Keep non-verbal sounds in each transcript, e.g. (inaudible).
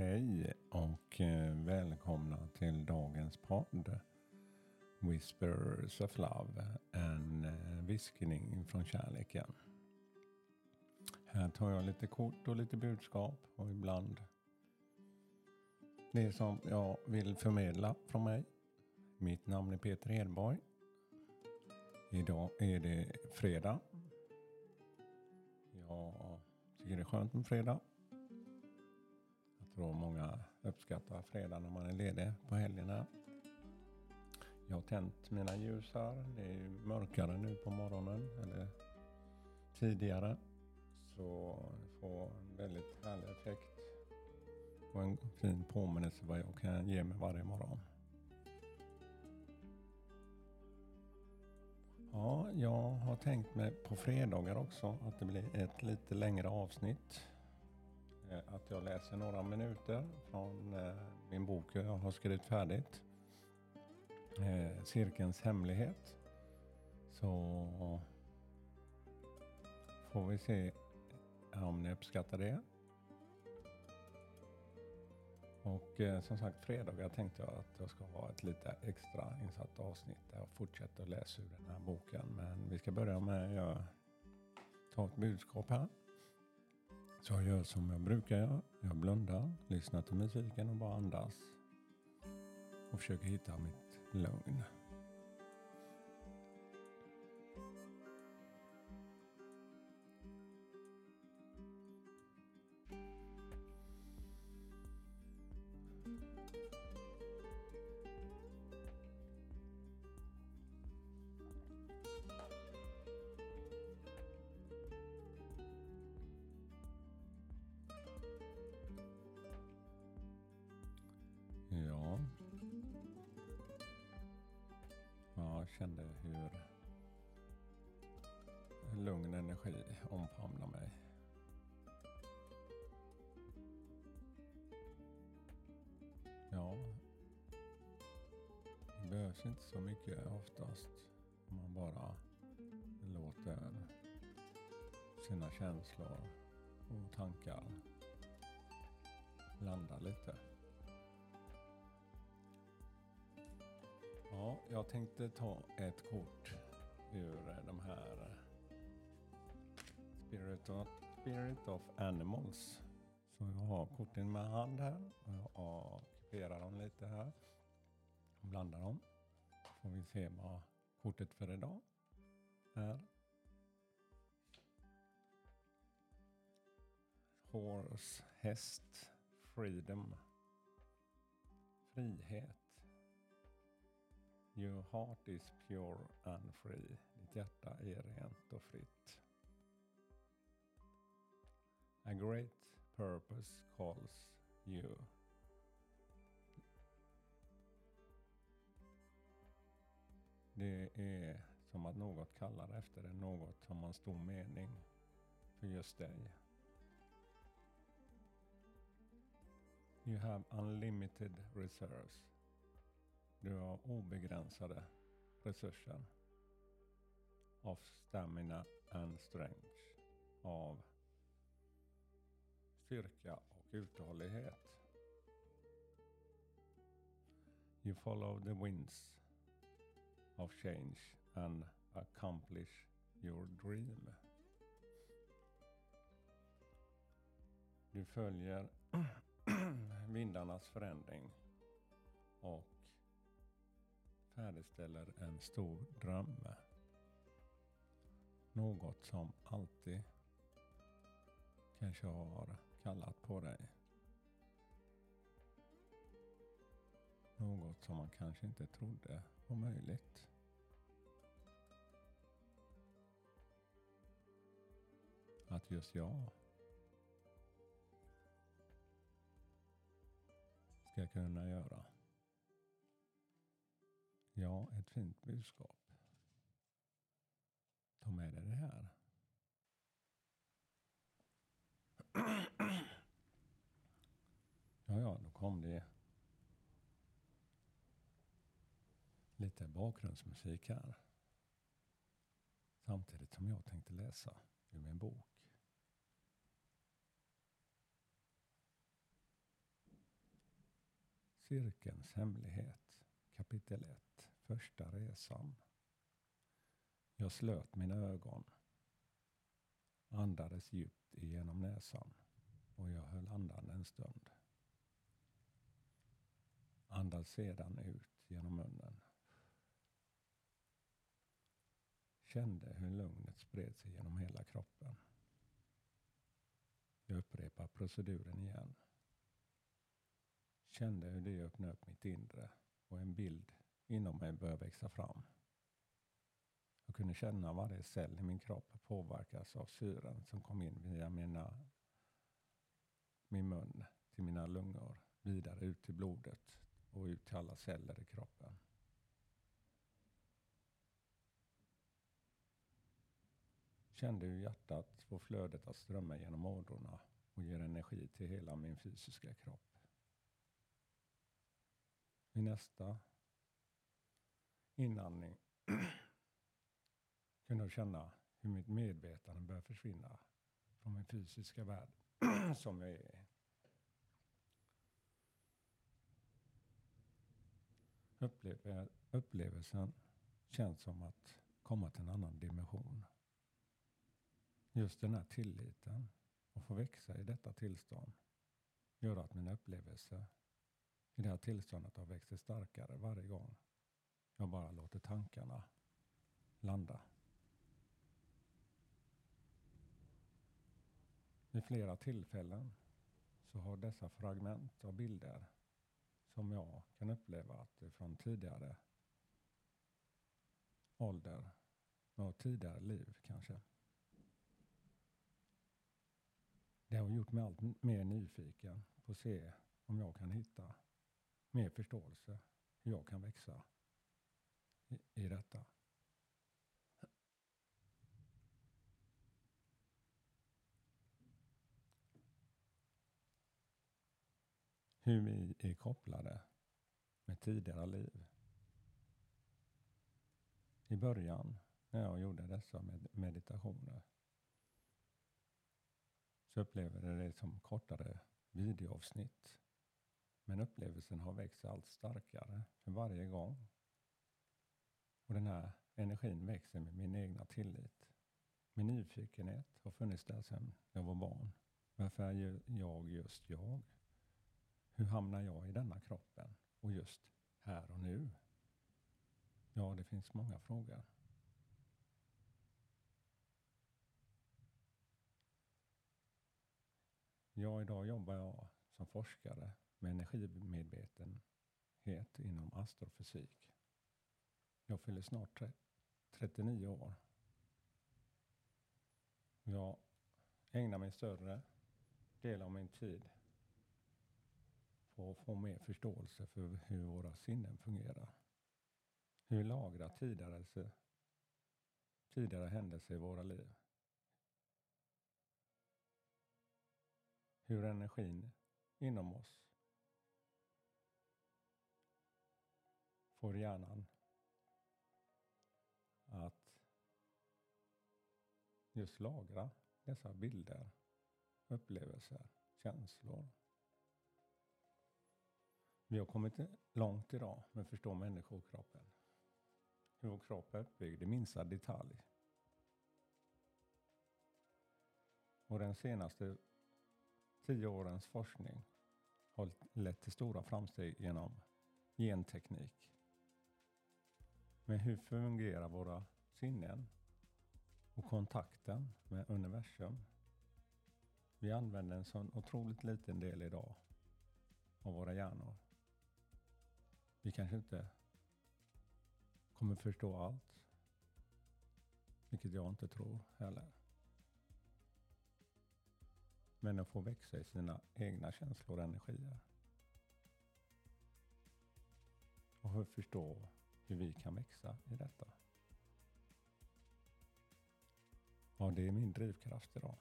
Hej och eh, välkomna till dagens podd. Whispers of Love, en eh, viskning från kärleken. Här tar jag lite kort och lite budskap och ibland det som jag vill förmedla från mig. Mitt namn är Peter Hedborg. Idag är det fredag. Jag tycker det är skönt med fredag. Tror många uppskattar fredag när man är ledig på helgerna. Jag har tänt mina ljus här. Det är mörkare nu på morgonen eller tidigare. Så det får en väldigt härlig effekt och en fin påminnelse vad jag kan ge mig varje morgon. Ja, jag har tänkt mig på fredagar också att det blir ett lite längre avsnitt. Eh, att jag läser några minuter från eh, min bok jag har skrivit färdigt. Eh, Cirkelns hemlighet. Så får vi se om ni uppskattar det. Och eh, som sagt fredagar tänkte jag att jag ska ha ett lite extra insatt avsnitt där jag fortsätter att läsa ur den här boken. Men vi ska börja med att ta ett budskap här. Så jag gör som jag brukar göra. Jag blundar, lyssnar till musiken och bara andas. Och försöker hitta mitt lugn. Kände hur lugn energi omfamnade mig. Ja, det behövs inte så mycket oftast. Om man bara låter sina känslor och tankar landa lite. Ja, jag tänkte ta ett kort ur de här eh, Spirit of, Spirit of Animals. Så jag har korten med hand här och jag kuperar dem lite här. Och blandar dem. Får vi se vad kortet för idag är. Horse, häst, freedom, frihet. Your heart is pure and free. Ditt hjärta är rent och fritt. A great purpose calls you. Det är som att något kallar efter det, något som har en stor mening för just dig. You have unlimited reserves. Du har obegränsade resurser av stamina and strength. Av styrka och uthållighet. You follow the winds of change and accomplish your dream. Du följer (clears throat) vindarnas förändring och färdigställer en stor dröm. Något som alltid kanske har kallat på dig. Något som man kanske inte trodde var möjligt. Att just jag ska kunna göra. Ja, ett fint budskap. Ta med dig det här. Ja, ja, då kom det lite bakgrundsmusik här. Samtidigt som jag tänkte läsa ur min bok. Cirkelns hemlighet, kapitel 1, första resan. Jag slöt mina ögon, andades djupt igenom näsan och jag höll andan en stund. Andas sedan ut genom munnen. Kände hur lugnet spred sig genom hela kroppen. Jag upprepar proceduren igen. Kände hur det öppnade upp mitt inre och en bild inom mig började växa fram. Jag kunde känna varje cell i min kropp påverkas av syren som kom in via mina, min mun till mina lungor, vidare ut till blodet och ut till alla celler i kroppen. Kände hur hjärtat får flödet att strömma genom ådrorna och ger energi till hela min fysiska kropp. I nästa inandning (clears throat) kunde jag känna hur mitt medvetande började försvinna från min fysiska värld (clears throat) som jag är i. Upplevelsen känns som att komma till en annan dimension. Just den här tilliten och få växa i detta tillstånd gör att mina upplevelser i det här tillståndet har växt sig starkare varje gång jag bara låter tankarna landa. Vid flera tillfällen så har dessa fragment av bilder som jag kan uppleva att det från tidigare ålder och tidigare liv kanske. Det har gjort mig allt mer nyfiken på att se om jag kan hitta mer förståelse, hur jag kan växa i, i detta. hur vi är kopplade med tidigare liv. I början när jag gjorde dessa med meditationer så upplevde jag det som kortare videoavsnitt. Men upplevelsen har växt allt starkare för varje gång. Och den här energin växer med min egna tillit. Min nyfikenhet har funnits där sedan jag var barn. Varför är jag just jag? Hur hamnar jag i denna kroppen? Och just här och nu? Ja, det finns många frågor. Ja, idag jobbar jag som forskare med energimedvetenhet inom astrofysik. Jag fyller snart 39 år. Jag ägnar mig större del av min tid på att få mer förståelse för hur våra sinnen fungerar. Hur lagrar tidigare, tidigare händelser i våra liv. Hur energin inom oss får hjärnan just lagra dessa bilder, upplevelser, känslor. Vi har kommit långt idag med att förstå människokroppen. Hur vår kropp är uppbyggd i minsta detalj. Och den senaste tio årens forskning har lett till stora framsteg genom genteknik. Men hur fungerar våra sinnen och kontakten med universum? Vi använder en sån otroligt liten del idag av våra hjärnor vi kanske inte kommer förstå allt. Vilket jag inte tror heller. Men att få växa i sina egna känslor och energier. Och förstå hur vi kan växa i detta. Ja, det är min drivkraft idag.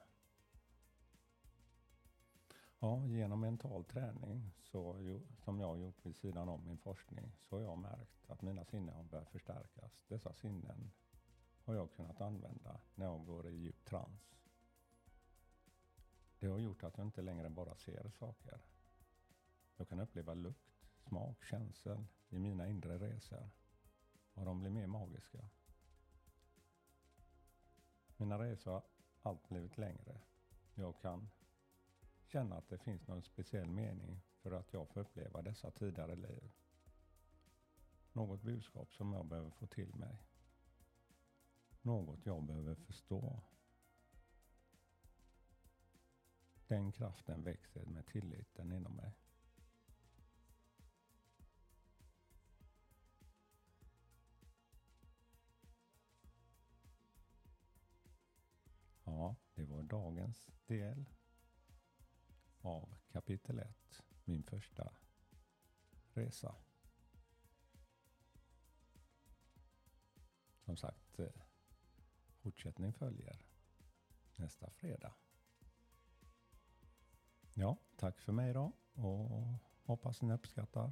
Ja, genom mental träning så, som jag har gjort vid sidan om min forskning så har jag märkt att mina sinnen har börjat förstärkas. Dessa sinnen har jag kunnat använda när jag går i djup trans. Det har gjort att jag inte längre bara ser saker. Jag kan uppleva lukt, smak, känsel i mina inre resor. Och de blir mer magiska. Mina resor har allt blivit längre. Jag kan känna att det finns någon speciell mening för att jag får uppleva dessa tidigare liv. Något budskap som jag behöver få till mig. Något jag behöver förstå. Den kraften växer med tilliten inom mig. Dagens del av kapitel 1, min första resa. Som sagt, eh, fortsättning följer nästa fredag. Ja, tack för mig då och hoppas ni uppskattar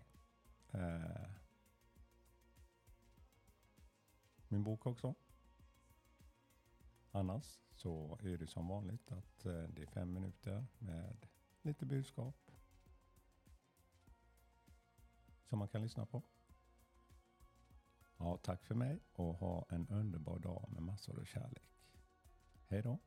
eh, min bok också. Annars så är det som vanligt att eh, det är fem minuter med lite budskap som man kan lyssna på. Ja, tack för mig och ha en underbar dag med massor av kärlek. Hej då!